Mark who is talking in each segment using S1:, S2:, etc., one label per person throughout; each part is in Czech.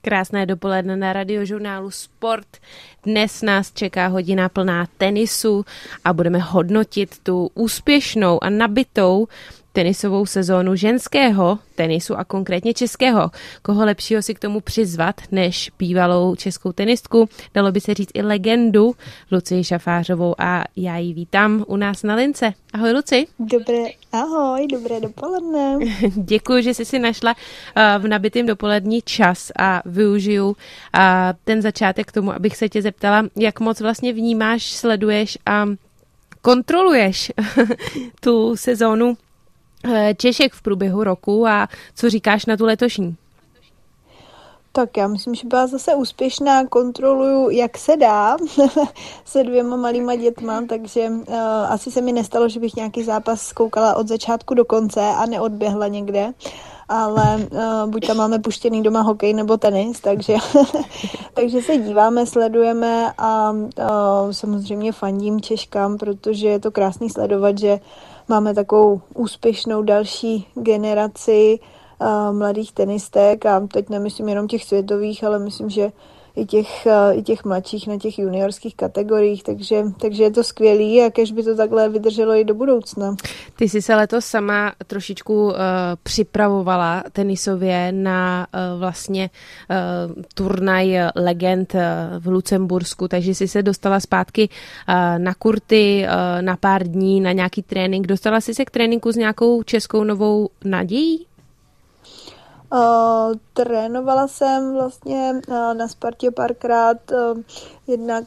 S1: Krásné dopoledne na radiožurnálu Sport. Dnes nás čeká hodina plná tenisu a budeme hodnotit tu úspěšnou a nabitou tenisovou sezónu ženského tenisu a konkrétně českého. Koho lepšího si k tomu přizvat, než bývalou českou tenistku, dalo by se říct i legendu Lucii Šafářovou a já ji vítám u nás na lince. Ahoj Luci.
S2: Dobré, ahoj, dobré dopoledne.
S1: Děkuji, že jsi si našla eh, v nabitým dopolední čas a využiju eh, ten začátek k tomu, abych se tě zeptala, jak moc vlastně vnímáš, sleduješ a kontroluješ tu sezónu Češek v průběhu roku a co říkáš na tu letošní?
S2: Tak já myslím, že byla zase úspěšná, kontroluju, jak se dá, se dvěma malýma dětma, takže uh, asi se mi nestalo, že bych nějaký zápas zkoukala od začátku do konce a neodběhla někde, ale uh, buď tam máme puštěný doma hokej nebo tenis, takže, takže se díváme, sledujeme a uh, samozřejmě fandím Češkám, protože je to krásný sledovat, že máme takovou úspěšnou další generaci uh, mladých tenistek a teď nemyslím jenom těch světových, ale myslím, že i těch, i těch mladších na těch juniorských kategoriích, takže, takže je to skvělý a kež by to takhle vydrželo i do budoucna.
S1: Ty jsi se letos sama trošičku uh, připravovala tenisově na uh, vlastně uh, turnaj legend v Lucembursku, takže jsi se dostala zpátky uh, na kurty uh, na pár dní, na nějaký trénink. Dostala jsi se k tréninku s nějakou českou novou nadějí?
S2: Uh, trénovala jsem vlastně uh, na Spartě párkrát, uh, jednak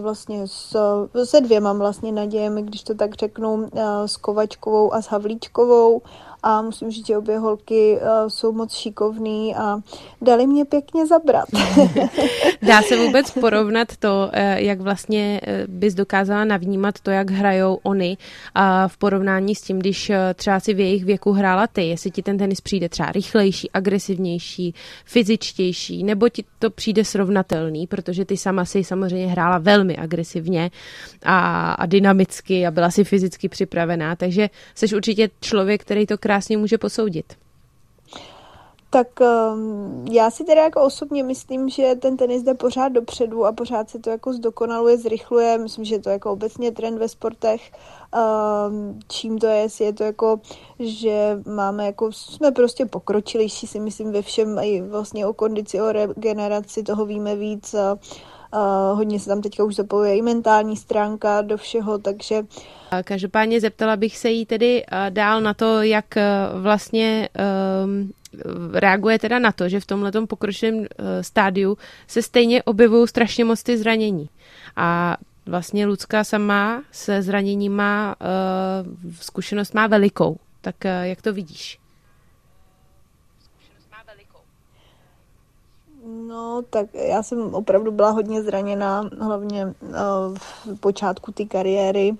S2: vlastně s, se dvěma vlastně nadějemi, když to tak řeknu, s Kovačkovou a s Havlíčkovou a musím říct, že obě holky uh, jsou moc šikovný a dali mě pěkně zabrat.
S1: Dá se vůbec porovnat to, eh, jak vlastně eh, bys dokázala navnímat to, jak hrajou oni a v porovnání s tím, když třeba si v jejich věku hrála ty, jestli ti ten tenis přijde třeba rychlejší, agresivnější, fyzičtější, nebo ti to přijde srovnatelný, protože ty sama si samozřejmě hrála velmi agresivně a, a dynamicky a byla si fyzicky připravená, takže jsi určitě člověk, který to krásně může posoudit.
S2: Tak um, já si teda jako osobně myslím, že ten tenis jde pořád dopředu a pořád se to jako zdokonaluje, zrychluje. Myslím, že to je jako obecně trend ve sportech. Um, čím to je, je to jako, že máme jako, jsme prostě pokročilejší si myslím ve všem, i vlastně o kondici, o regeneraci, toho víme víc. Hodně se tam teďka už zapojuje i mentální stránka do všeho, takže...
S1: Každopádně zeptala bych se jí tedy dál na to, jak vlastně um, reaguje teda na to, že v tomhle pokročilém uh, stádiu se stejně objevují strašně moc ty zranění. A vlastně Lucka sama se zraněním má uh, zkušenost má velikou. Tak jak to vidíš?
S2: No, tak já jsem opravdu byla hodně zraněná, hlavně uh, v počátku té kariéry.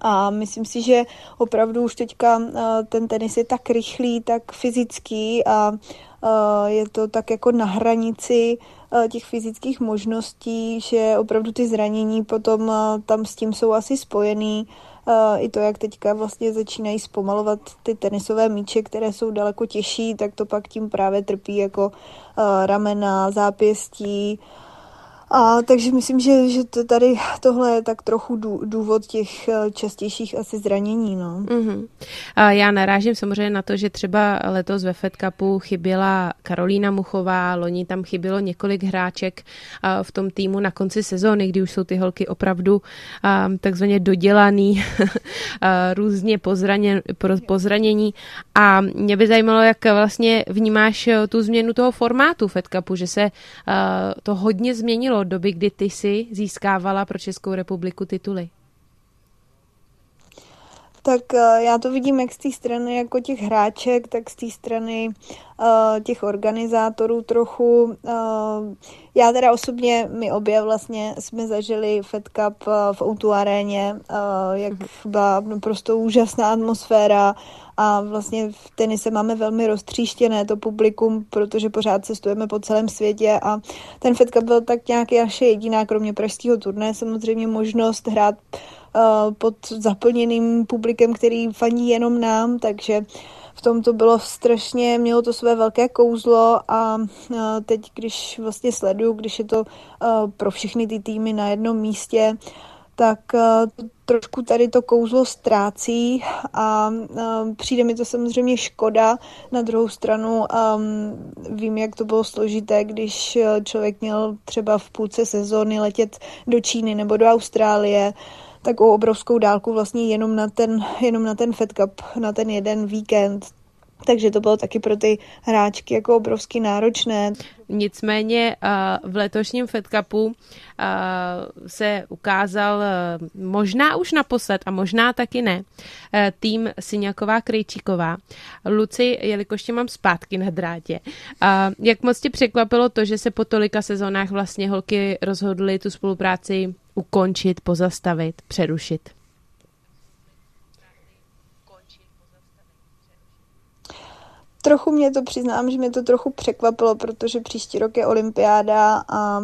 S2: A myslím si, že opravdu už teďka uh, ten tenis je tak rychlý, tak fyzický a uh, je to tak jako na hranici uh, těch fyzických možností, že opravdu ty zranění potom tam s tím jsou asi spojený. I to, jak teďka vlastně začínají zpomalovat ty tenisové míče, které jsou daleko těžší, tak to pak tím právě trpí jako ramena, zápěstí, a takže myslím, že, že to tady tohle je tak trochu důvod těch eh, častějších asi zranění. No.
S1: Mm-hmm. A já narážím samozřejmě na to, že třeba letos ve Fed Cupu chyběla Karolína Muchová, loni tam chybělo několik hráček v tom týmu na konci sezóny, kdy už jsou ty holky opravdu takzvaně dodělaný, různě pozraně, pozranění. A mě by zajímalo, jak vlastně vnímáš eh, tu změnu toho formátu Fed Cupu, že se to hodně změnilo doby, kdy ty si získávala pro Českou republiku tituly?
S2: Tak eh, já to vidím jak z té strany jako těch hráček, tak z té strany uh, těch organizátorů trochu. Uh, já teda osobně, my obě vlastně jsme zažili Fed Cup v Outu aréně, jak mhm. byla naprosto úžasná atmosféra a vlastně v tenise máme velmi roztříštěné to publikum, protože pořád cestujeme po celém světě a ten Fed Cup byl tak nějaký naše jediná, kromě pražského turné, samozřejmě možnost hrát pod zaplněným publikem, který faní jenom nám, takže tom to bylo strašně, mělo to své velké kouzlo a teď, když vlastně sleduju, když je to pro všechny ty týmy na jednom místě, tak trošku tady to kouzlo ztrácí a přijde mi to samozřejmě škoda. Na druhou stranu vím, jak to bylo složité, když člověk měl třeba v půlce sezóny letět do Číny nebo do Austrálie, takovou obrovskou dálku vlastně jenom na ten, jenom na ten Fed Cup, na ten jeden víkend. Takže to bylo taky pro ty hráčky jako obrovsky náročné.
S1: Nicméně v letošním Fed Cupu se ukázal možná už naposled a možná taky ne tým Syňaková Krejčíková. Luci, jelikož tě mám zpátky na drátě, jak moc tě překvapilo to, že se po tolika sezónách vlastně holky rozhodly tu spolupráci ukončit, pozastavit, přerušit?
S2: Trochu mě to přiznám, že mě to trochu překvapilo, protože příští rok je olympiáda a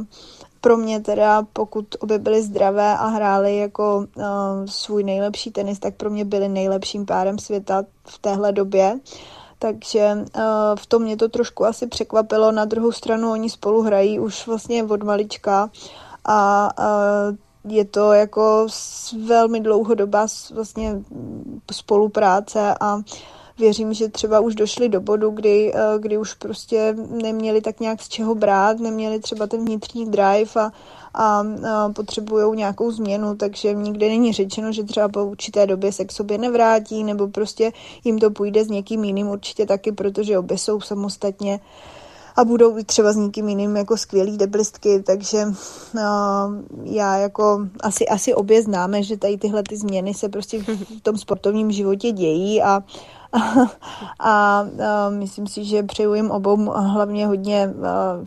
S2: pro mě teda, pokud obě byly zdravé a hrály jako uh, svůj nejlepší tenis, tak pro mě byly nejlepším párem světa v téhle době. Takže uh, v tom mě to trošku asi překvapilo. Na druhou stranu oni spolu hrají už vlastně od malička a uh, je to jako velmi dlouhodobá vlastně spolupráce a věřím, že třeba už došli do bodu, kdy, eh, kdy už prostě neměli tak nějak z čeho brát, neměli třeba ten vnitřní drive a, a, a potřebují nějakou změnu, takže nikde není řečeno, že třeba po určité době se k sobě nevrátí, nebo prostě jim to půjde s někým jiným určitě taky, protože obě jsou samostatně a budou být třeba s někým jiným jako skvělý deblistky, takže uh, já jako asi, asi obě známe, že tady tyhle ty změny se prostě v tom sportovním životě dějí a, a, a myslím si, že přeju jim obou hlavně hodně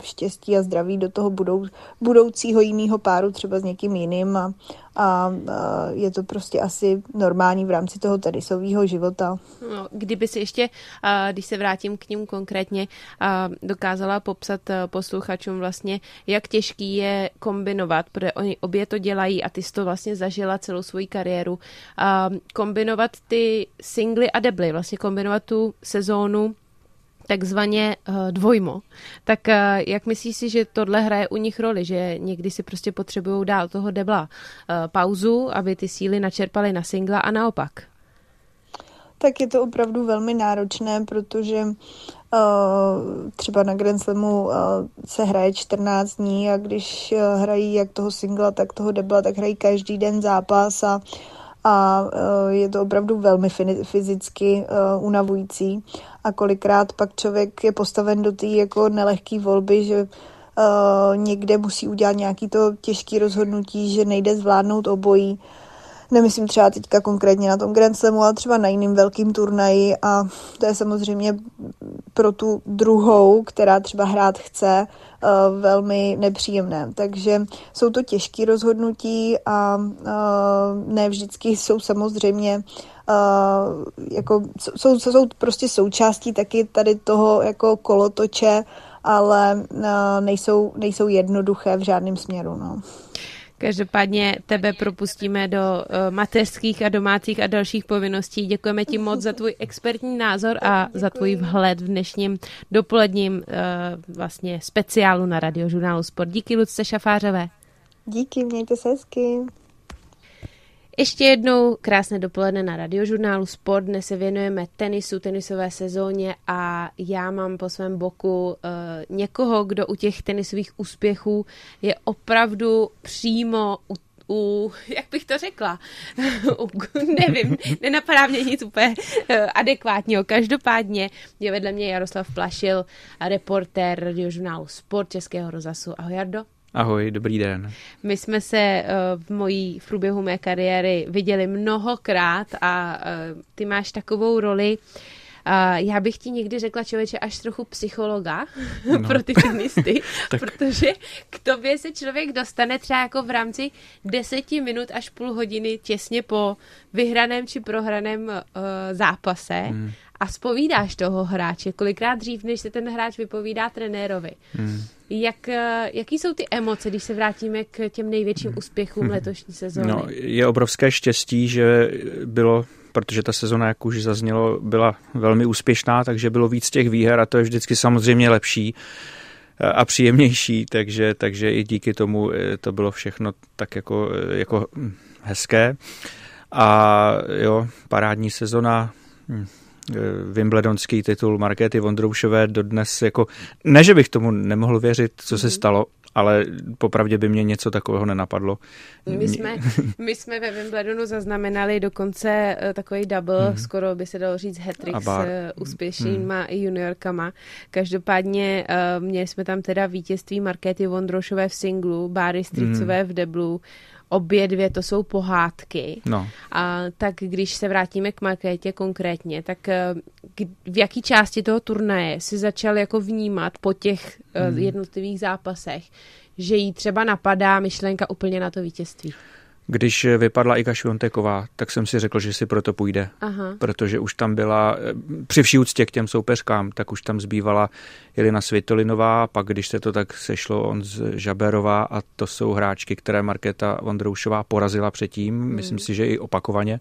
S2: štěstí a zdraví do toho budou, budoucího jiného páru, třeba s někým jiným a, a, je to prostě asi normální v rámci toho tenisového života.
S1: No, kdyby si ještě, když se vrátím k ním konkrétně, dokázala popsat posluchačům vlastně, jak těžký je kombinovat, protože oni obě to dělají a ty jsi to vlastně zažila celou svoji kariéru, kombinovat ty singly a debly, vlastně kombinovat tu sezónu takzvaně uh, dvojmo. Tak uh, jak myslíš si, že tohle hraje u nich roli, že někdy si prostě potřebují dát toho debla uh, pauzu, aby ty síly načerpaly na singla a naopak?
S2: Tak je to opravdu velmi náročné, protože třeba na Grand Slamu se hraje 14 dní a když hrají jak toho singla, tak toho debla, tak hrají každý den zápas a a je to opravdu velmi fyzicky unavující a kolikrát pak člověk je postaven do té jako nelehké volby, že uh, někde musí udělat nějaký to těžké rozhodnutí, že nejde zvládnout obojí. Nemyslím třeba teďka konkrétně na tom Grand Slamu, ale třeba na jiným velkým turnaji a to je samozřejmě pro tu druhou, která třeba hrát chce, uh, velmi nepříjemné. Takže jsou to těžké rozhodnutí a uh, ne vždycky jsou samozřejmě uh, jako, jsou, jsou prostě součástí taky tady toho jako kolotoče, ale nejsou, nejsou jednoduché v žádném směru. No.
S1: Každopádně tebe propustíme do uh, mateřských a domácích a dalších povinností. Děkujeme ti moc za tvůj expertní názor a za tvůj vhled v dnešním dopoledním uh, vlastně speciálu na radiožurnálu Sport. Díky Lucce Šafářové.
S2: Díky, mějte se hezky.
S1: Ještě jednou krásné dopoledne na radiožurnálu Sport. Dnes se věnujeme tenisu, tenisové sezóně a já mám po svém boku uh, někoho, kdo u těch tenisových úspěchů je opravdu přímo u u, jak bych to řekla, u, nevím, nenapadá mě nic úplně eh, adekvátního. Každopádně je vedle mě Jaroslav Plašil, reportér radiožurnálu Sport Českého rozhlasu. Ahoj Jardo.
S3: Ahoj, dobrý den.
S1: My jsme se eh, v mojí v průběhu mé kariéry viděli mnohokrát a eh, ty máš takovou roli, já bych ti někdy řekla člověče až trochu psychologa no. pro ty tenisty, protože k tobě se člověk dostane třeba jako v rámci deseti minut až půl hodiny těsně po vyhraném či prohraném uh, zápase hmm. A spovídáš toho hráče, kolikrát dřív, než se ten hráč vypovídá trenérovi. Hmm. Jak, eh, jaký jsou ty emoce, když se vrátíme k těm největším hmm. úspěchům hmm. letošní sezóny?
S3: No, je obrovské štěstí, že bylo protože ta sezona, jak už zaznělo, byla velmi úspěšná, takže bylo víc těch výher a to je vždycky samozřejmě lepší a příjemnější, takže, takže i díky tomu eh, to bylo všechno tak jako, eh, jako hm, hezké. A jo, parádní sezona, hm, eh, Wimbledonský titul Markéty Vondroušové dodnes jako, ne, že bych tomu nemohl věřit, co se mhm. stalo, ale popravdě by mě něco takového nenapadlo.
S1: My jsme, my jsme ve Wimbledonu zaznamenali dokonce uh, takový double, mm. skoro by se dalo říct hat s uh, úspěšnýma mm. juniorkama. Každopádně měli jsme tam teda vítězství Markéty Vondrošové v singlu, Báry Stricové mm. v deblu, obě dvě to jsou pohádky. No. A, tak když se vrátíme k Markétě konkrétně, tak eh, k, v jaký části toho turnaje si začal jako vnímat po těch eh, hmm. jednotlivých zápasech, že jí třeba napadá myšlenka úplně na to vítězství?
S3: Když vypadla Ika Švonteková, tak jsem si řekl, že si proto půjde, Aha. protože už tam byla, při vší úctě k těm soupeřkám, tak už tam zbývala Jelina Svitolinová, pak když se to tak sešlo, on z Žaberová a to jsou hráčky, které Markéta Vondroušová porazila předtím, hmm. myslím si, že i opakovaně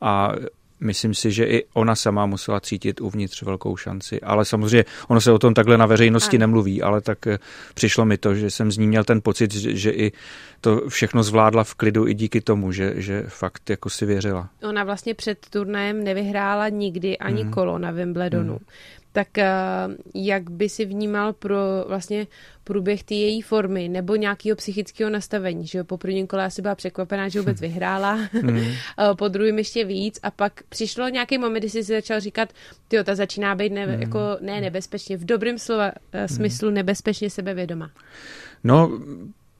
S3: a myslím si, že i ona sama musela cítit uvnitř velkou šanci. Ale samozřejmě ono se o tom takhle na veřejnosti ano. nemluví, ale tak eh, přišlo mi to, že jsem z ní měl ten pocit, že, že i to všechno zvládla v klidu i díky tomu, že, že fakt jako si věřila.
S1: Ona vlastně před turnajem nevyhrála nikdy ani hmm. kolo na Wimbledonu. Hmm tak eh, jak by si vnímal pro vlastně průběh té její formy nebo nějakého psychického nastavení, že jo, po prvním kole asi byla překvapená, že vůbec vyhrála, mm. po druhém ještě víc a pak přišlo nějaký moment, kdy si začal říkat, ty ta začíná být ne, mm. jako ne nebezpečně, v dobrém slova mm. smyslu nebezpečně sebevědoma.
S3: No,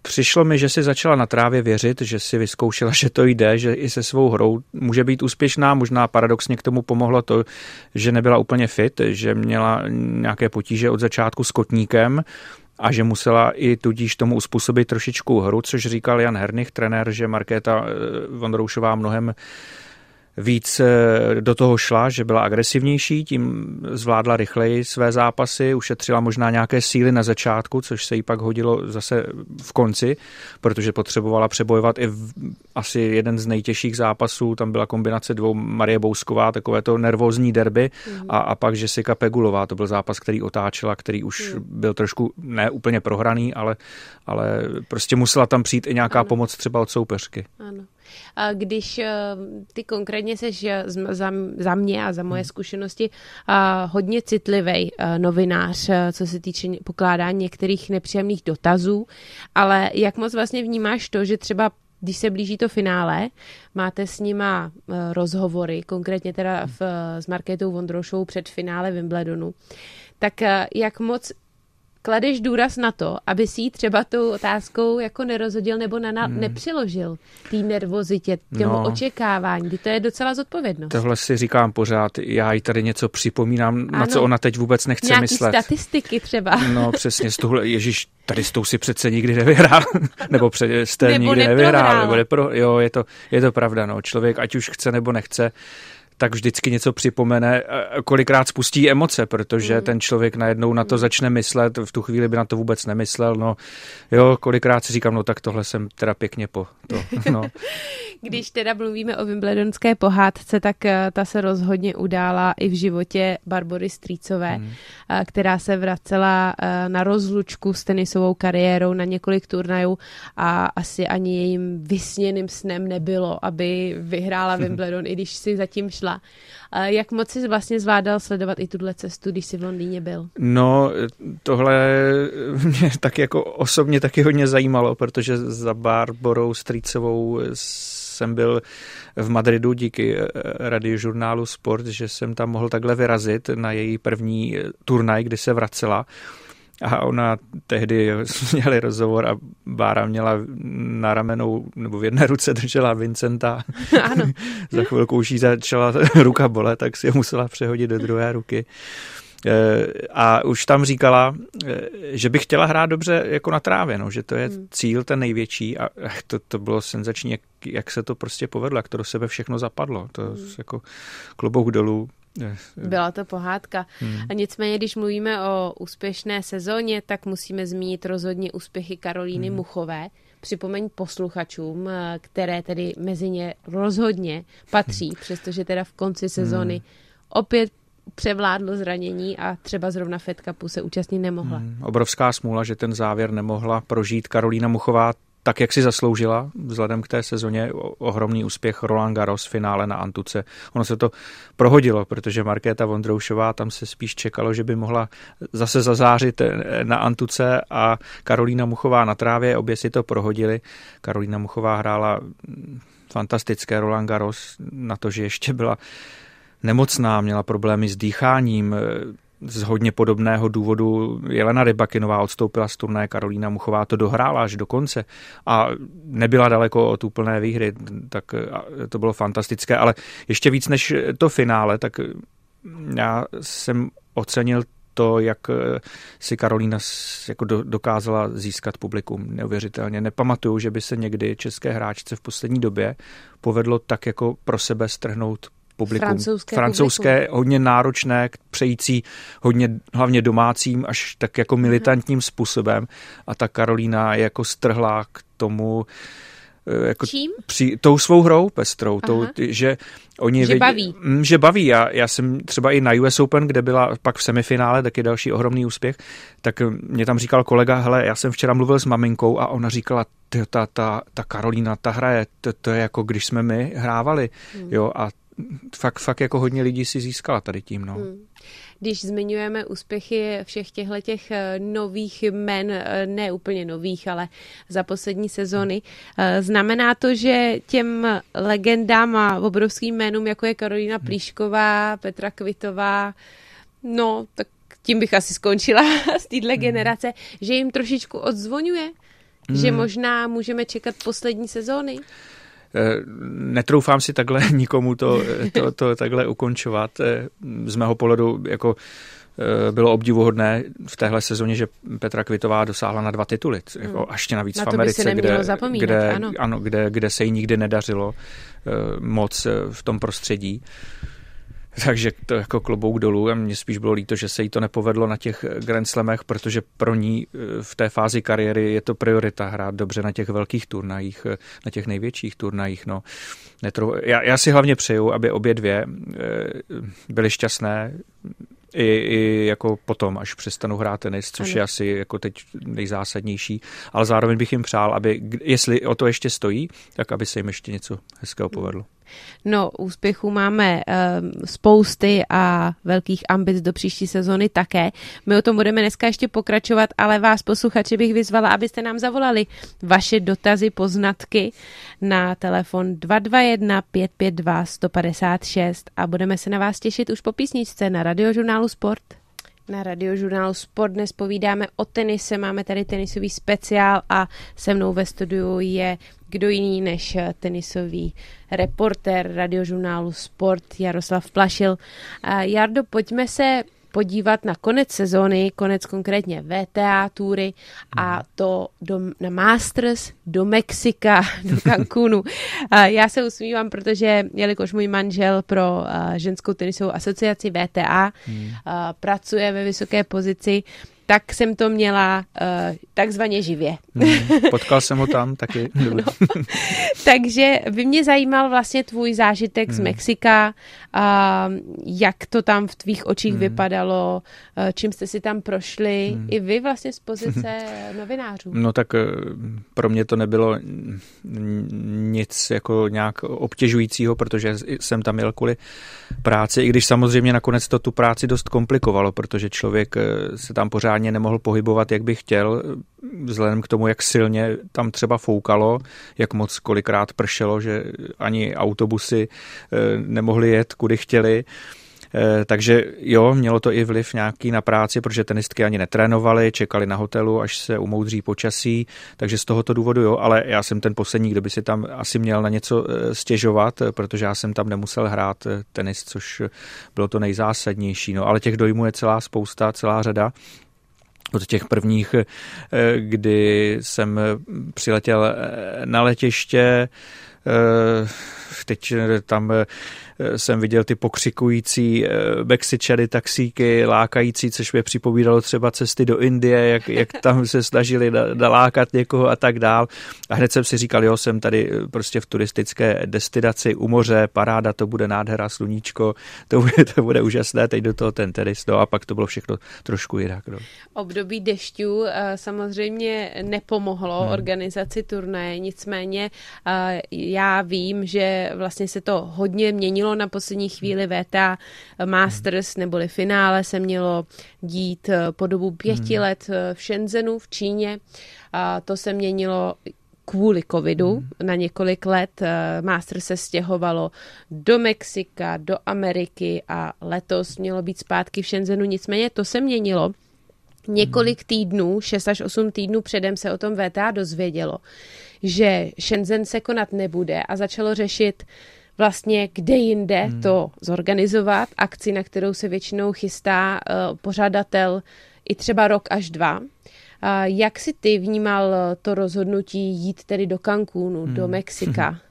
S3: Přišlo mi, že si začala na trávě věřit, že si vyzkoušela, že to jde, že i se svou hrou může být úspěšná. Možná paradoxně k tomu pomohlo to, že nebyla úplně fit, že měla nějaké potíže od začátku s kotníkem a že musela i tudíž tomu uspůsobit trošičku hru, což říkal Jan Hernich, trenér, že Markéta eh, Vondroušová mnohem víc eh, do toho šla, že byla agresivnější, tím zvládla rychleji své zápasy, ušetřila možná nějaké síly na začátku, což se jí pak hodilo zase v konci, protože potřebovala přebojovat i v, asi jeden z nejtěžších zápasů, tam byla kombinace dvou Marie Bousková, takové to nervózní derby mm. a, a pak Jessica Pegulová, to byl zápas, který otáčela, který už mm. byl trošku ne úplně prohraný, ale, ale prostě musela tam přijít i nějaká ano. pomoc třeba od soupeřky.
S1: Ano. Když eh, ty konkrétně seš eh, za, za mě a za moje hmm. zkušenosti hodně citlivý eh, novinář, co se týče pokládání některých nepříjemných dotazů, ale jak moc vlastně vnímáš to, že třeba když se blíží to finále, máte s nima rozhovory, konkrétně teda v, s Markétou Vondrošou před finále Wimbledonu, tak jak moc kladeš důraz na to, aby si ji třeba tou otázkou jako nerozhodil nebo na, hmm. nepřiložil té nervozitě, těmu no. očekávání, kdy to je docela zodpovědnost.
S3: Tohle si říkám pořád, já jí tady něco připomínám, ano. na co ona teď vůbec nechce
S1: Nějaký
S3: myslet.
S1: statistiky třeba.
S3: No přesně, z tohle, Ježíš, tady s tou si přece nikdy nevyhrál, nebo před, jste nebo nikdy nevyhrál, nebo nepro, jo, je to, je to pravda, no, člověk ať už chce nebo nechce, tak vždycky něco připomene, kolikrát spustí emoce, protože mm. ten člověk najednou na to mm. začne myslet, v tu chvíli by na to vůbec nemyslel, no jo, kolikrát si říkám, no tak tohle jsem teda pěkně po to, no.
S1: Když teda mluvíme o Wimbledonské pohádce, tak eh, ta se rozhodně udála i v životě Barbory Strícové, mm. která se vracela na rozlučku s tenisovou kariérou na několik turnajů a asi ani jejím vysněným snem nebylo, aby vyhrála Wimbledon, i když si zatím šla divadla. Jak moc jsi vlastně zvládal sledovat i tuhle cestu, když jsi v Londýně byl?
S3: No, tohle mě tak jako osobně taky hodně zajímalo, protože za Barborou Strýcovou jsem byl v Madridu díky eh, radiožurnálu Sport, že jsem tam mohl takhle vyrazit na její první turnaj, kdy se vracela. A ona tehdy měli rozhovor a Bára měla na ramenou, nebo v jedné ruce držela Vincenta. Ano. Za chvilku už jí začala ruka bolet, tak si ho musela přehodit do druhé ruky. E, a už tam říkala, e, že by chtěla hrát dobře jako na trávě, no, že to je hmm. cíl ten největší a to, to bylo senzační, jak, jak se to prostě povedlo, jak to do sebe všechno zapadlo. To hmm. jako klobouk dolů
S1: Byla to pohádka. Hmm. A nicméně, když mluvíme o úspěšné sezóně, tak musíme zmínit rozhodně úspěchy Karolíny hmm. Muchové. Připomeň posluchačům, které tedy mezi ně rozhodně patří, hmm. přestože teda v konci sezóny hmm. opět převládlo zranění a třeba zrovna Fed Cupu se účastnit nemohla. Hmm,
S3: obrovská smůla, že ten závěr nemohla prožít Karolína Muchová tak, jak si zasloužila, vzhledem k té sezóně, ohromný úspěch Roland Garros finále na Antuce. Ono se to prohodilo, protože Markéta Vondroušová tam se spíš čekalo, že by mohla zase zazářit eh, na Antuce a Karolína Muchová na trávě, obě si to prohodili. Karolína Muchová hrála mm, fantastické Roland Garros na to, že ještě byla nemocná, měla problémy s dýcháním, z hodně podobného důvodu Jelena Rybakinová odstoupila z turné, Karolína Muchová to dohrála až do konce a nebyla daleko od úplné výhry, tak to bylo fantastické, ale ještě víc než to finále, tak já jsem ocenil to, jak si Karolína jako dokázala získat publikum neuvěřitelně. Nepamatuju, že by se někdy české hráčce v poslední době povedlo tak jako pro sebe strhnout publikum.
S1: Francouzské,
S3: Francouzské publikum. hodně náročné, přející hodně hlavně domácím až tak jako militantním Aha. způsobem a ta Karolína je jako strhlá k tomu,
S1: eh, jako Čím?
S3: Při, tou svou hrou pestrou, tou, že oni
S1: že baví.
S3: Mm, že baví. Já, já jsem třeba i na US Open, kde byla pak v semifinále, taky další ohromný úspěch, tak mě tam říkal kolega, hele, já jsem včera mluvil s maminkou a ona říkala, ta, ta, ta Karolína, ta hraje, to, to je jako když jsme my hrávali, hmm. jo, a fakt, fakt jako hodně lidí si získala tady tím. No. Hmm.
S1: Když zmiňujeme úspěchy všech těchto těch eh, nových men, eh, ne úplně nových, ale za poslední sezony, eh, znamená to, že těm legendám a obrovským jménům, jako je Karolina hmm. Plíšková, Petra Kvitová, no, tak tím bych asi skončila z téhle hmm. generace, že jim trošičku odzvonuje, že hmm. možná můžeme čekat poslední sezóny?
S3: Eh, netroufám si takhle nikomu to, to, to takhle ukončovat. Eh, z mého pohledu jako eh, bylo obdivuhodné v téhle sezóně, že Petra Kvitová dosáhla na dva tituly, jako hmm. ještě navíc
S1: na
S3: v Americe, kde,
S1: kde,
S3: ano. kde, kde se jí nikdy nedařilo moc v tom prostředí. Takže to jako klobouk dolů a mně spíš bylo líto, že se jí to nepovedlo na těch Grand Slamech, protože pro ní eh, v té fázi kariéry je to priorita hrát dobře na těch velkých turnajích, eh, na těch největších turnajích. No. Netro... Já, já si hlavně přeju, aby obě dvě eh, byly šťastné, i, i jako potom, až přestanu hrát tenis, což ano. je asi jako teď nejzásadnější, ale zároveň bych jim přál, aby, jestli o to ještě stojí, tak aby se jim ještě něco hezkého povedlo.
S1: No, úspěchů máme um, spousty a velkých ambic do příští sezóny také. My o tom budeme dneska ještě pokračovat, ale vás posluchači bych vyzvala, abyste nám zavolali vaše dotazy, poznatky na telefon 221 552 156 a budeme se na vás těšit už po písničce na radiožurnálu Sport. Na radiožurnálu Sport dnes povídáme o tenise, máme tady tenisový speciál a se mnou ve studiu je kdo jiný než tenisový reportér radiožurnálu Sport Jaroslav Plašil. Jardo, pojďme se podívat na konec sezóny, konec konkrétně VTA tury a hmm. to do, na Masters, do Mexika, do Cancúnu. Já se usmívám, protože jelikož můj manžel pro ženskou tenisovou asociaci VTA hmm. pracuje ve vysoké pozici, tak jsem to měla uh, takzvaně živě.
S3: Hmm, potkal jsem ho tam taky. no,
S1: takže by mě zajímal vlastně tvůj zážitek hmm. z Mexika, uh, jak to tam v tvých očích hmm. vypadalo, uh, čím jste si tam prošli, hmm. i vy vlastně z pozice novinářů.
S3: No tak uh, pro mě to nebylo nic jako nějak obtěžujícího, protože jsem tam jel kvůli práci, i když samozřejmě nakonec to tu práci dost komplikovalo, protože člověk se tam pořád ani nemohl pohybovat, jak by chtěl, vzhledem k tomu, jak silně tam třeba foukalo, jak moc kolikrát pršelo, že ani autobusy eh, nemohly jet, kudy chtěli. Eh, takže jo, mělo to i vliv nějaký na práci, protože tenistky ani netrénovaly, čekali na hotelu, až se umoudří počasí, takže z tohoto důvodu jo, ale já jsem ten poslední, kdo by si tam asi měl na něco eh, stěžovat, protože já jsem tam nemusel hrát tenis, což bylo to nejzásadnější. No, ale těch dojmů je celá spousta, celá řada od těch prvních, eh, kdy jsem přiletěl eh, na letiště, teď tam jsem viděl ty pokřikující Mexičany taxíky, lákající, což mě připomínalo třeba cesty do Indie, jak, jak tam se snažili nalákat někoho a tak dál. A hned jsem si říkal, jo, jsem tady prostě v turistické destinaci u moře, paráda, to bude nádhera, sluníčko, to bude, to bude úžasné, teď do toho ten tenis, no a pak to bylo všechno trošku jinak. No.
S1: Období dešťů samozřejmě nepomohlo hmm. organizaci turnaje, nicméně já vím, že vlastně se to hodně měnilo na poslední chvíli VTA Masters neboli finále se mělo dít eh, po dobu pěti hmm. let eh, v Shenzhenu v Číně. A to se měnilo kvůli covidu hmm. na několik let. Eh, Masters se stěhovalo do Mexika, do Ameriky a letos mělo být zpátky v Shenzhenu. Nicméně to se měnilo. Několik týdnů, 6 až 8 týdnů předem se o tom VTA dozvědělo, že Shenzhen se konat nebude a začalo řešit vlastně kde jinde hmm. to zorganizovat, akci, na kterou se většinou chystá uh, pořadatel i třeba rok až dva. Uh, jak si ty vnímal to rozhodnutí jít tedy do Cancúnu, hmm. do Mexika?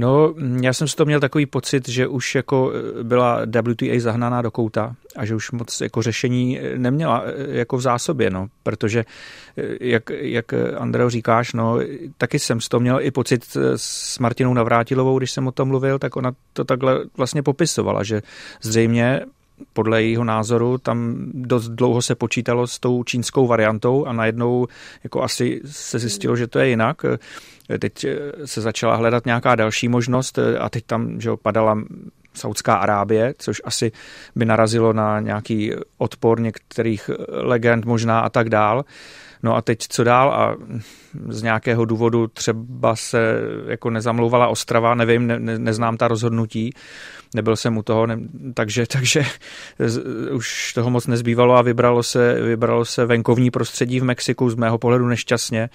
S3: No, já jsem si to měl takový pocit, že už jako eh, byla WTA zahnaná do kouta a že už moc jako řešení neměla eh, jako v zásobě, no, protože eh, jak, jak Andreo říkáš, no, taky jsem z toho měl i pocit s Martinou Navrátilovou, když jsem o tom mluvil, tak ona to takhle vlastně popisovala, že zřejmě podle jejího názoru tam dost dlouho se počítalo s tou čínskou variantou a najednou jako asi se zjistilo, že to je jinak. Teď se začala hledat nějaká další možnost a teď tam že padala Saudská Arábie, což asi by narazilo na nějaký odpor některých legend možná a tak dál. No a teď co dál a z nějakého důvodu třeba se jako nezamlouvala Ostrava, nevím, ne, ne, neznám ta rozhodnutí, nebyl jsem u toho, ne, takže, takže už toho moc nezbývalo a vybralo se, vybralo se venkovní prostředí v Mexiku z mého pohledu nešťastně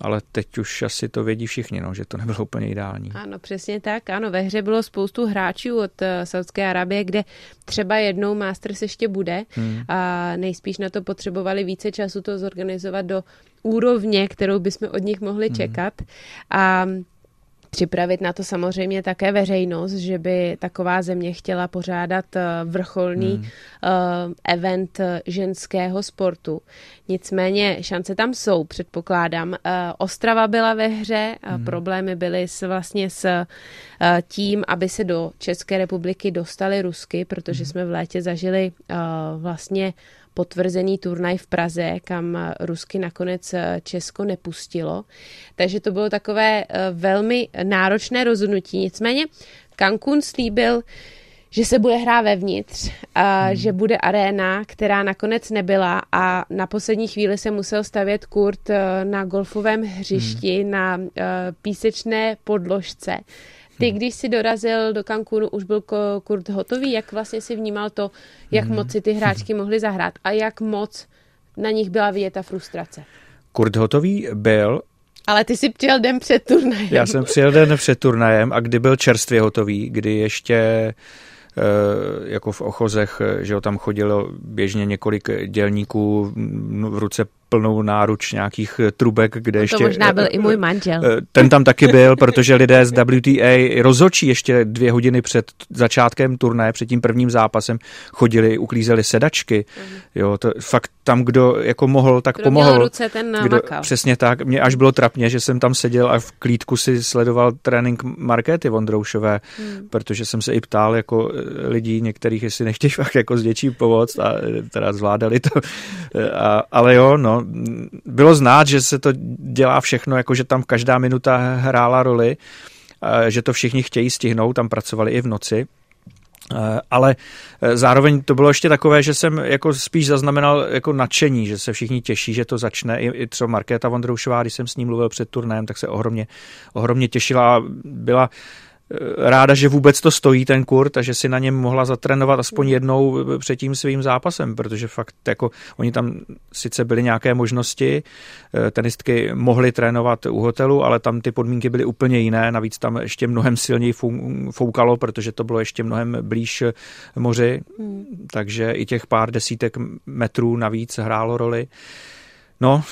S3: ale teď už asi to vědí všichni, no, že to nebylo úplně ideální.
S1: Ano, přesně tak. Ano, ve hře bylo spoustu hráčů od uh, Saudské Arábie, kde třeba jednou Masters ještě bude hmm. a nejspíš na to potřebovali více času to zorganizovat do úrovně, kterou bychom od nich mohli hmm. čekat. A připravit na to samozřejmě také veřejnost, že by taková země chtěla pořádat eh, vrcholný hmm. uh, event ženského sportu. Nicméně šance tam jsou, předpokládám. Ostrava byla ve hře, hmm. problémy byly s, vlastně s tím, aby se do České republiky dostali Rusky, protože hmm. jsme v létě zažili vlastně potvrzený turnaj v Praze, kam Rusky nakonec eh, Česko nepustilo. Takže to bylo takové eh, velmi náročné rozhodnutí. Nicméně Cancún slíbil, že se bude hrát vevnitř, a hmm. že bude aréna, která nakonec nebyla a na poslední chvíli se musel stavět kurt eh, na golfovém hřišti, hmm. na písečné podložce. Ty, když jsi dorazil do Cancúnu, už byl Kurt hotový? Jak vlastně si vnímal to, jak hmm. moc si ty hráčky mohly zahrát a jak moc na nich byla vidět ta frustrace?
S3: Kurt hotový byl,
S1: ale ty jsi přijel den před turnajem.
S3: Já jsem přijel den před turnajem a kdy byl čerstvě hotový, kdy ještě eh, jako v ochozech, že jo, tam chodilo běžně několik dělníků v ruce plnou náruč nějakých eh, trubek, kde
S1: no to
S3: ještě...
S1: To možná byl i můj manžel.
S3: Eh, ten tam taky byl, protože lidé z WTA rozhočí ještě dvě hodiny před začátkem turné, před tím prvním zápasem, chodili, uklízeli sedačky. Mhm. Jo, to fakt tam, kdo jako mohl, tak
S1: kdo
S3: pomohl. Měl
S1: ruce, ten kdo,
S3: Přesně tak. Mě až bylo trapně, že jsem tam seděl a v klídku si sledoval trénink Markéty Vondroušové, hmm. protože jsem se i ptal jako eh, lidí některých, jestli nechtějí fakt jako s děčí pomoct a teda zvládali to. A, ale jo, no, bylo znát, že se to dělá všechno, jako že tam každá minuta hrála roli, že to všichni chtějí stihnout, tam pracovali i v noci. Ale e, zároveň to bylo ještě takové, že jsem jako spíš zaznamenal jako nadšení, že se všichni těší, že to začne. I, třeba Markéta Vondroušová, když jsem s ním mluvil před turnajem, tak se ohromně, ohromně těšila byla Eh, ráda, že vůbec to stojí ten kurt a že si na něm mohla zatrénovat aspoň jednou před tím svým zápasem, protože fakt jako oni tam sice byly nějaké možnosti, eh, tenistky mohly trénovat u hotelu, ale tam ty podmínky byly úplně jiné, navíc tam ještě mnohem silněji foukalo, protože to bylo ještě mnohem blíž moři, hmm. takže i těch pár desítek metrů navíc hrálo roli. No,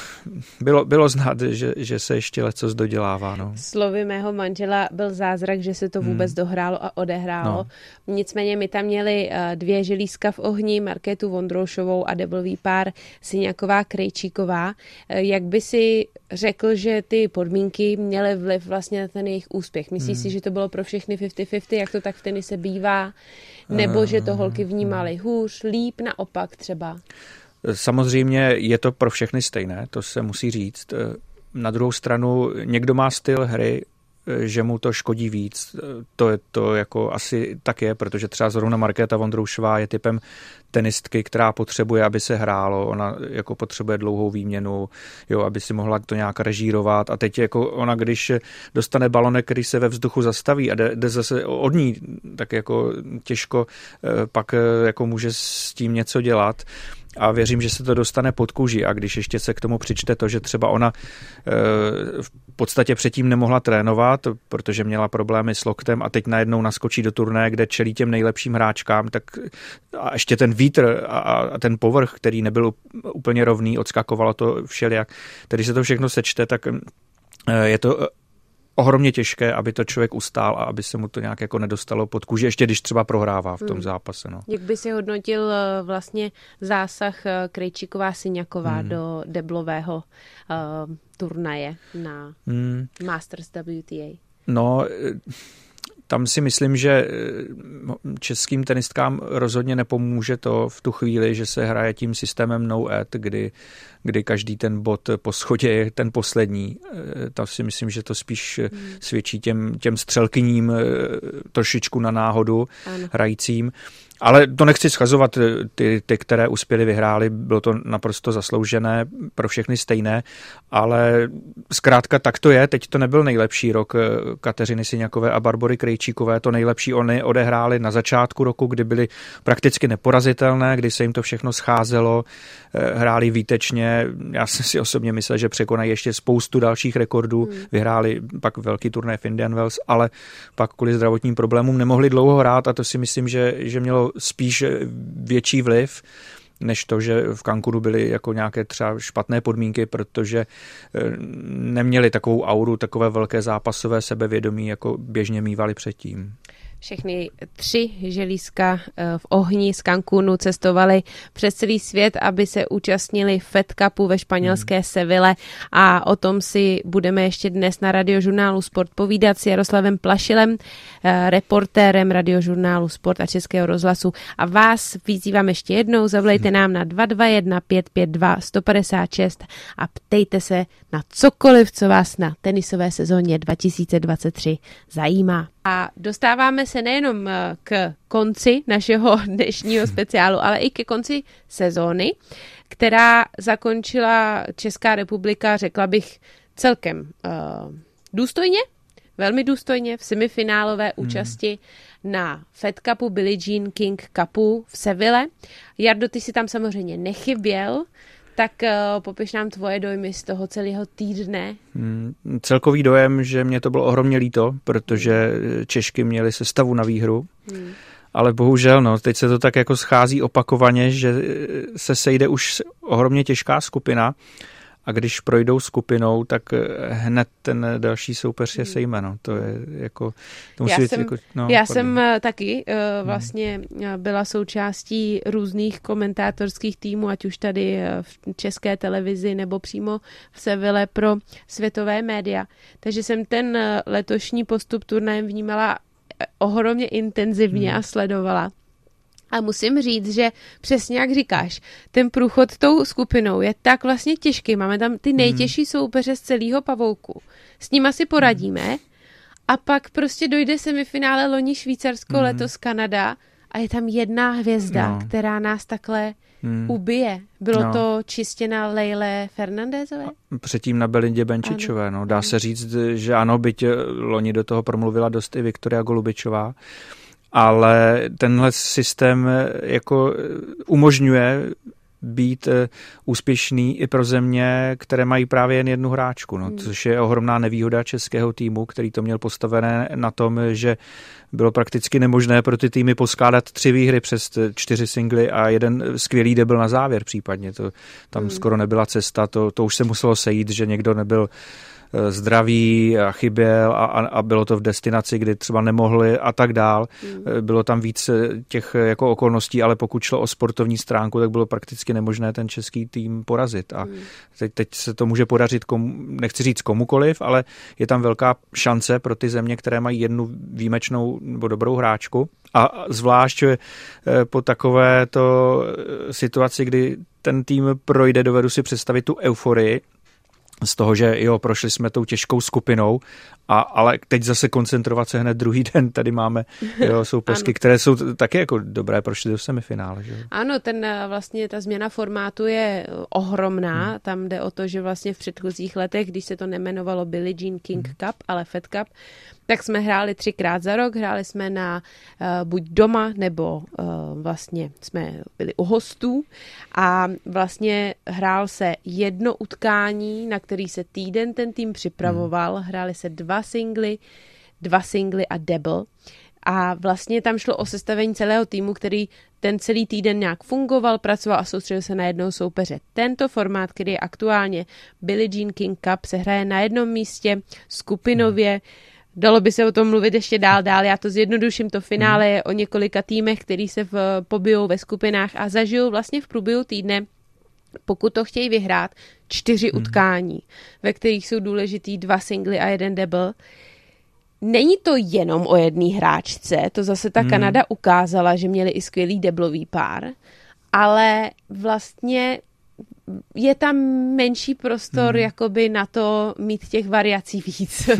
S3: bylo, bylo znát, že, že se ještě leco dodělává. No.
S1: Slovy mého manžela byl zázrak, že se to hmm. vůbec hmm. dohrálo a odehrálo. No. Nicméně my tam měli uh, dvě želízka v ohni, Markétu Vondroušovou a deblový pár Syňaková Krejčíková. Uh, jak by si řekl, že ty podmínky měly vliv vlastně na ten jejich úspěch? Myslíš hmm. si, že to bylo pro všechny 50-50, jak to tak v tenise bývá? Nebo že to holky vnímaly hůř, líp, naopak třeba?
S3: Samozřejmě je to pro všechny stejné, to se musí říct. Na druhou stranu někdo má styl hry, že mu to škodí víc. To je to jako asi tak je, protože třeba zrovna Markéta Vondroušová je typem tenistky, která potřebuje, aby se hrálo. Ona jako potřebuje dlouhou výměnu, jo, aby si mohla to nějak režírovat. A teď jako ona, když dostane balonek, který se ve vzduchu zastaví a jde, jde zase od ní, tak jako těžko eh, pak eh, jako může s tím něco dělat a věřím, že se to dostane pod kůži a když ještě se k tomu přičte to, že třeba ona eh, v podstatě předtím nemohla trénovat, protože měla problémy s loktem a teď najednou naskočí do turné, kde čelí těm nejlepším hráčkám, tak a ještě ten vítr a, a ten povrch, který nebyl úplně rovný, odskakovalo to všelijak. Tedy se to všechno sečte, tak eh, je to ohromně těžké, aby to člověk ustál a aby se mu to nějak jako nedostalo pod kůži, ještě když třeba prohrává v tom hmm. zápase. No.
S1: Jak by si hodnotil eh, vlastně zásah eh, Krejčíková Syňaková hmm. do deblového uh, turnaje na hmm. Masters WTA?
S3: No, tam si myslím, že eh, českým tenistkám rozhodně nepomůže to v tu chvíli, že se hraje tím systémem no ad, kdy, kdy každý ten bod po schodě je ten poslední. Eh, tam si myslím, že to spíš hmm. svědčí těm, těm střelkyním eh, trošičku na náhodu ano. hrajícím. Ale to nechci schazovat, ty, ty, které uspěly, vyhrály, bylo to naprosto zasloužené, pro všechny stejné, ale zkrátka tak to je, teď to nebyl nejlepší rok eh, Kateřiny Syňakové a Barbory Krejčíkové, to nejlepší oni odehráli na začátku roku, kdy byly prakticky neporazitelné, kdy se jim to všechno scházelo, eh, hráli výtečně, já jsem si osobně myslel, že překonají ještě spoustu dalších rekordů, hmm. vyhráli pak velký turné v Indian Wells, ale pak kvůli zdravotním problémům nemohli dlouho hrát a to si myslím, že, že mělo spíš větší vliv než to, že v Cancunu byly jako nějaké třeba špatné podmínky, protože eh, neměli takovou auru, takové velké zápasové sebevědomí, jako běžně mývali předtím.
S1: Všechny tři želízka eh, v ohni z Cancunu cestovali přes celý svět, aby se účastnili Fed Cupu ve španělské hmm. Seville a o tom si budeme ještě dnes na radiožurnálu Sport povídat s Jaroslavem Plašilem, eh, reportérem radiožurnálu Sport a Českého rozhlasu. A vás vyzývám ještě jednou, zavolejte nám na 221 552 156 a ptejte se na cokoliv, co vás na tenisové sezóně 2023 zajímá. A dostáváme se nejenom eh, k konci našeho dnešního speciálu, ale i ke konci sezóny, která zakončila Česká republika, řekla bych, celkem uh, důstojně, velmi důstojně v semifinálové hmm. účasti na Fed Cupu, Billie Jean King Cupu v Seville. Jardo, ty si tam samozřejmě nechyběl, tak uh, popiš nám tvoje dojmy z toho celého týdne.
S3: Hmm, celkový dojem, že mě to bylo ohromně líto, protože Češky měly sestavu na výhru. Hmm. Ale bohužel, no, teď se to tak jako schází opakovaně, že se sejde už ohromně těžká skupina a když projdou skupinou, tak eh, hned ten další soupeř je hmm. sejme, no. To je jako... To
S1: musí já jsem, jako, no, já jsem eh, taky uh, vlastně hmm. byla součástí různých komentátorských týmů, ať už tady v české televizi nebo přímo v Seville pro světové média. Takže jsem ten letošní postup turnajem vnímala ohromně intenzivně hmm. a sledovala. A musím říct, že přesně jak říkáš, ten průchod tou skupinou je tak vlastně těžký. Máme tam ty nejtěžší hmm. soupeře z celého pavouku. S nimi si poradíme a pak prostě dojde semifinále loni Švýcarsko, hmm. letos Kanada a je tam jedna hvězda, no. která nás takhle hmm. ubije. Bylo no. to čistě na Lejle Fernandezové?
S3: Předtím na Belindě Benčičové. No. Dá hmm. se říct, že ano, byť loni do toho promluvila dost i Viktoria Golubičová ale tenhle systém jako umožňuje být eh, úspěšný i pro země, které mají právě jen jednu hráčku, no, hmm. což je ohromná nevýhoda českého týmu, který to měl postavené na tom, že bylo prakticky nemožné pro ty týmy poskládat tři výhry přes čtyři singly a jeden skvělý debil na závěr případně. To, tam hmm. skoro nebyla cesta, to, to už se muselo sejít, že někdo nebyl Eh, zdraví a chyběl a, a bylo to v destinaci, kdy třeba nemohli a tak dál. Mm. Bylo tam víc eh, těch jako okolností, ale pokud šlo o sportovní stránku, tak bylo prakticky nemožné ten český tým porazit. A mm. teď, teď se to může podařit, komu, nechci říct komukoliv, ale je tam velká šance pro ty země, které mají jednu výjimečnou nebo dobrou hráčku. A zvlášť po takovéto situaci, kdy ten tým projde, dovedu si představit tu euforii, z toho, že jo, prošli jsme tou těžkou skupinou, a, ale teď zase koncentrovat se hned druhý den, tady máme jo, soupeřky, které jsou taky jako dobré, prošli do semifinále. Že?
S1: Ano, ten eh, vlastně ta změna formátu je eh, ohromná, hmm. tam jde o to, že vlastně v předchozích letech, když se to nemenovalo Billie Jean King hmm. Cup, ale Fed Cup, tak jsme hráli třikrát za rok, hráli jsme na uh, buď doma, nebo uh, vlastně jsme byli u hostů. A vlastně hrál se jedno utkání, na který se týden ten tým připravoval, hmm. hráli se dva singly, dva singly a double. A vlastně tam šlo o sestavení celého týmu, který ten celý týden nějak fungoval, pracoval a soustředil se na jednou soupeře. Tento formát, který je aktuálně Billie Jean King Cup, se hraje na jednom místě skupinově, hmm Dalo by se o tom mluvit ještě dál, dál. Já to zjednoduším. To finále je o několika týmech, který se v, pobijou ve skupinách a zažijou vlastně v průběhu týdne pokud to chtějí vyhrát, čtyři hmm. utkání, ve kterých jsou důležitý dva singly a jeden double. Není to jenom o jedné hráčce, to zase ta hmm. Kanada ukázala, že měli i skvělý deblový pár, ale vlastně je tam menší prostor hmm. jakoby na to mít těch variací víc.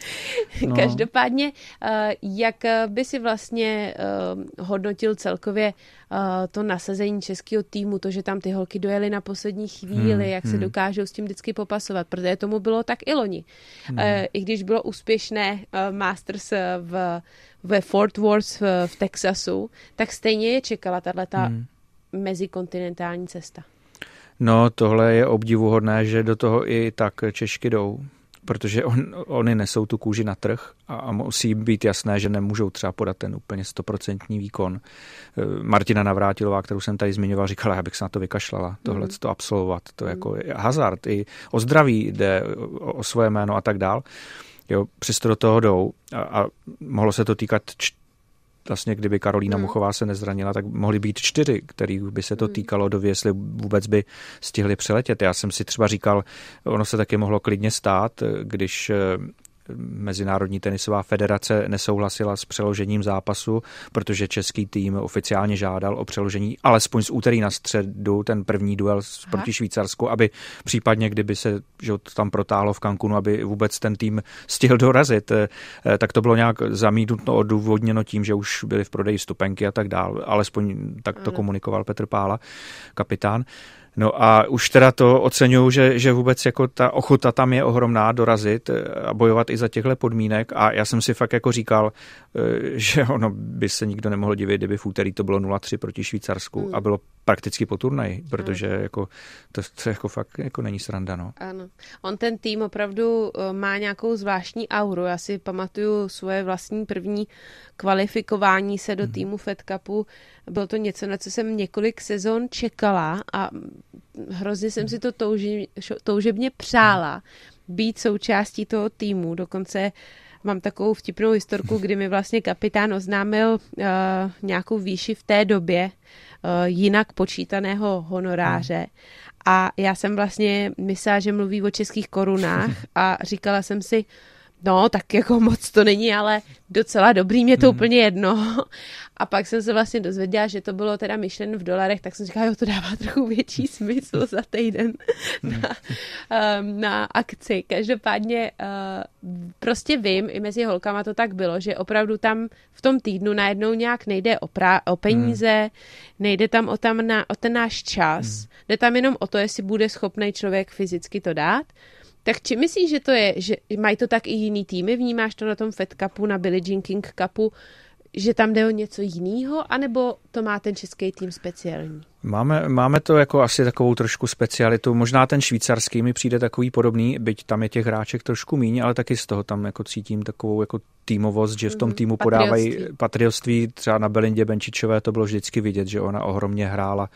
S1: no. Každopádně, eh, jak by si vlastně eh, hodnotil celkově eh, to nasazení českého týmu, to, že tam ty holky dojely na poslední chvíli, hmm. jak se hmm. dokážou s tím vždycky popasovat, protože tomu bylo tak i loni. No. I když bylo úspěšné Masters v, ve Fort Worth v, v Texasu, tak stejně je čekala tato hmm. mezikontinentální cesta.
S3: No, tohle je obdivuhodné, že do toho i tak Češky jdou, protože on, oni nesou tu kůži na trh a, a musí být jasné, že nemůžou třeba podat ten úplně stoprocentní výkon. Eh, Martina Navrátilová, kterou jsem tady zmiňoval, říkala, já bych se na to vykašlala, tohle mm. to absolvovat. To je jako hazard, i o zdraví jde, o, o svoje jméno a tak dál. Jo, přesto do toho jdou a, a mohlo se to týkat vlastně kdyby Karolína hmm. Muchová se nezranila, tak mohly být čtyři, kterých by se to hmm. týkalo, do jestli vůbec by stihli přeletět. Já jsem si třeba říkal, ono se taky mohlo klidně stát, když Mezinárodní tenisová federace nesouhlasila s přeložením zápasu, protože český tým oficiálně žádal o přeložení alespoň z úterý na středu, ten první duel Aha. proti Švýcarsku, aby případně, kdyby se že tam protáhlo v Cancunu, aby vůbec ten tým stihl dorazit, eh, tak to bylo nějak zamítnuto odůvodněno tím, že už byly v prodeji stupenky a tak dál. Alespoň tak to komunikoval Petr Pála, kapitán. No a už teda to oceňuju, že, že vůbec jako ta ochota tam je ohromná dorazit eh, a bojovat i za těchto podmínek a já jsem si fakt jako říkal, eh, že ono by se nikdo nemohl divit, kdyby v úterý to bylo 0-3 proti Švýcarsku hmm. a bylo prakticky po turnaji, protože hmm. jako to, to jako fakt jako není sranda, no.
S1: Ano. On ten tým opravdu eh, má nějakou zvláštní auru. Já si pamatuju svoje vlastní první kvalifikování se do hmm. týmu Fed Cupu. Bylo to něco, na co jsem několik sezon čekala a hrozně jsem si to touži, toužebně přála být součástí toho týmu. Dokonce mám takovou vtipnou historku, kdy mi vlastně kapitán oznámil uh, nějakou výši v té době uh, jinak počítaného honoráře. A já jsem vlastně myslela, že mluví o českých korunách a říkala jsem si, No, tak jako moc to není, ale docela dobrý, mě to hmm. úplně jedno. A pak jsem se vlastně dozvěděla, že to bylo teda myšlen v dolarech, tak jsem říkala, jo, to dává trochu větší smysl za týden hmm. na, um, na akci. Každopádně uh, prostě vím, i mezi holkama to tak bylo, že opravdu tam v tom týdnu najednou nějak nejde o, pra, o peníze, hmm. nejde tam o, tam na, o ten náš čas, hmm. jde tam jenom o to, jestli bude schopný člověk fyzicky to dát. Tak či myslíš, že to je, že mají to tak i jiný týmy? Vnímáš to na tom Fed Cupu, na Billie Jean King Cupu, že tam jde o něco jiného, anebo to má ten český tým speciální?
S3: Máme, máme to jako asi takovou trošku specialitu. Možná ten švýcarský mi přijde takový podobný, byť tam je těch hráček trošku míň, ale taky z toho tam jako cítím takovou jako týmovost, že v tom mhm. týmu podávají patriotství. Třeba na Belindě Benčičové to bylo vždycky vidět, že ona ohromně hrála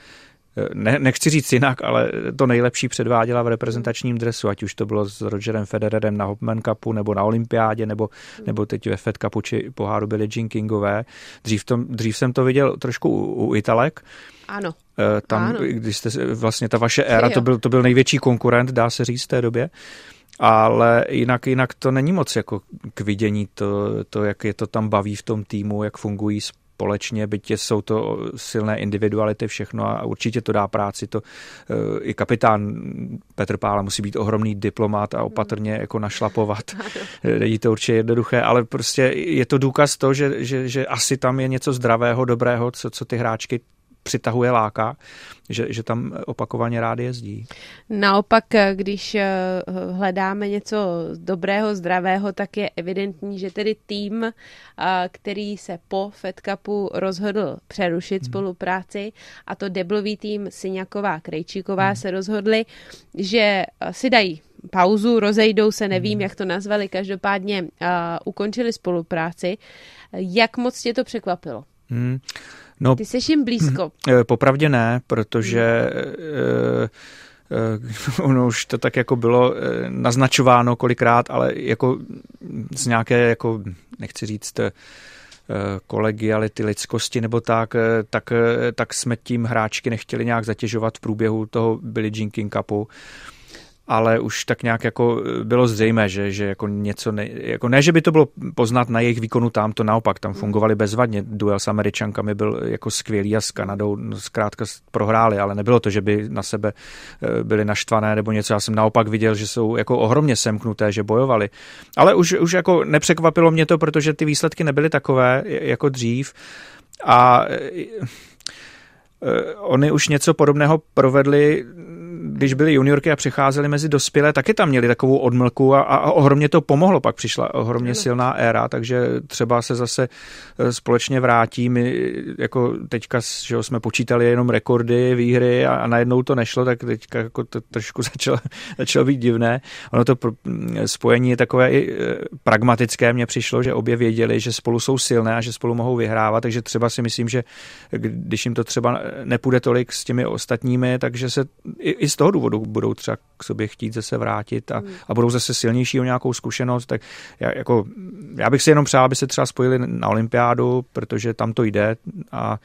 S3: ne, nechci říct jinak, ale to nejlepší předváděla v reprezentačním dresu, ať už to bylo s Rogerem Federerem na Hopman Cupu, nebo na Olympiádě, nebo, nebo teď ve Fed Cupu či poháru byly Jean Kingové. Dřív, tom, dřív jsem to viděl trošku u, u Italek,
S1: ano.
S3: Eh, tam, ano. když jste vlastně ta vaše éra, to byl, to byl největší konkurent, dá se říct v té době. Ale jinak, jinak to není moc jako k vidění to, to, jak je to tam baví v tom týmu, jak fungují společně, byť jsou to silné individuality všechno a určitě to dá práci. To eh, i kapitán Petr Pála musí být ohromný diplomat a opatrně jako našlapovat. Není to určitě jednoduché, ale prostě je to důkaz to, že, že, že asi tam je něco zdravého, dobrého, co, co ty hráčky přitahuje, láká, že, že tam opakovaně rád jezdí.
S1: Naopak, když eh, hledáme něco dobrého, zdravého, tak je evidentní, že tedy tým, eh, který se po Fed Cupu rozhodl přerušit hmm. spolupráci, a to deblový tým Syňaková Krejčíková hmm. se rozhodli, že eh, si dají pauzu, rozejdou se, nevím, hmm. jak to nazvali, každopádně uh, ukončili spolupráci. Jak moc tě to překvapilo? Hmm. No, Ty jsi jim blízko.
S3: Eh, popravdě ne, protože uh, ono už to tak jako bylo naznačováno kolikrát, ale jako z nějaké, jako nechci říct, kolegiality, lidskosti nebo tak, tak, tak jsme tím hráčky nechtěli nějak zatěžovat v průběhu toho Billie Jean King Cupu ale už tak nějak jako eh, bylo zřejmé, že, že jako něco, ne, jako ne, že by to bylo poznat na jejich výkonu tam, to naopak, tam fungovali bezvadně, duel s Američankami byl jako skvělý a s Kanadou no, zkrátka prohráli, ale nebylo to, že by na sebe eh, byli naštvané nebo něco, já jsem naopak viděl, že jsou jako ohromně semknuté, že bojovali, ale už, už jako nepřekvapilo mě to, protože ty výsledky nebyly takové jako dřív. A eh, Oni už něco podobného provedli když byli juniorky a přecházeli mezi dospělé, taky tam měli takovou odmlku a, a ohromně to pomohlo. Pak přišla ohromně silná éra, takže třeba se zase e, společně vrátí. My jako teďka že jsme počítali jenom rekordy, výhry a, a najednou to nešlo, tak teďka jako to trošku začalo, začalo být divné. Ono to spojení je takové i e, pragmatické, mně přišlo, že obě věděli, že spolu jsou silné a že spolu mohou vyhrávat, takže třeba si myslím, že když jim to třeba nepůjde tolik s těmi ostatními, takže se i, i z toho důvodu budou třeba k sobě chtít zase vrátit a, hmm. a budou zase silnější o nějakou zkušenost, tak já, jako, já bych si jenom přál, aby se třeba spojili na olympiádu, protože tam to jde a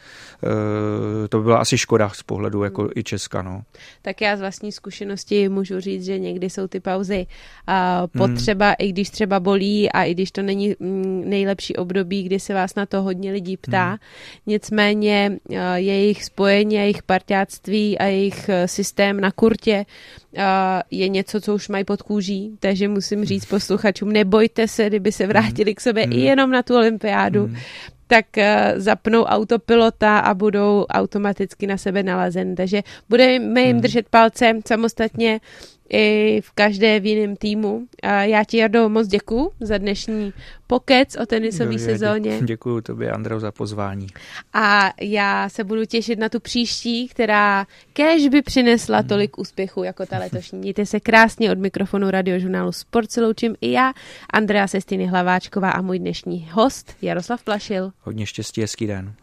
S3: e, to by byla asi škoda z pohledu jako hmm. i Česka. No.
S1: Tak já z vlastní zkušenosti můžu říct, že někdy jsou ty pauzy a potřeba, hmm. i když třeba bolí a i když to není mm, nejlepší období, kdy se vás na to hodně lidí ptá. Hmm. Nicméně e, jejich spojení, jejich partiáctví a jejich e, systém na kurtě je něco, co už mají pod kůží, takže musím říct posluchačům, nebojte se, kdyby se vrátili k sobě mm. i jenom na tu olympiádu, mm. tak uh, zapnou autopilota a budou automaticky na sebe nalazen. Takže budeme jim mm. držet palce samostatně i v každé v jiném týmu. A já ti, Jardo, moc děkuji za dnešní pokec o tenisové sezóně.
S3: Děkuji tobě, Andreu, za pozvání.
S1: A já se budu těšit na tu příští, která kéž by přinesla hmm. tolik úspěchu jako ta letošní. Mějte se krásně od mikrofonu radiožurnálu Sport se loučím i já, Andrea Sestiny Hlaváčková a můj dnešní host Jaroslav Plašil.
S3: Hodně štěstí, hezký den.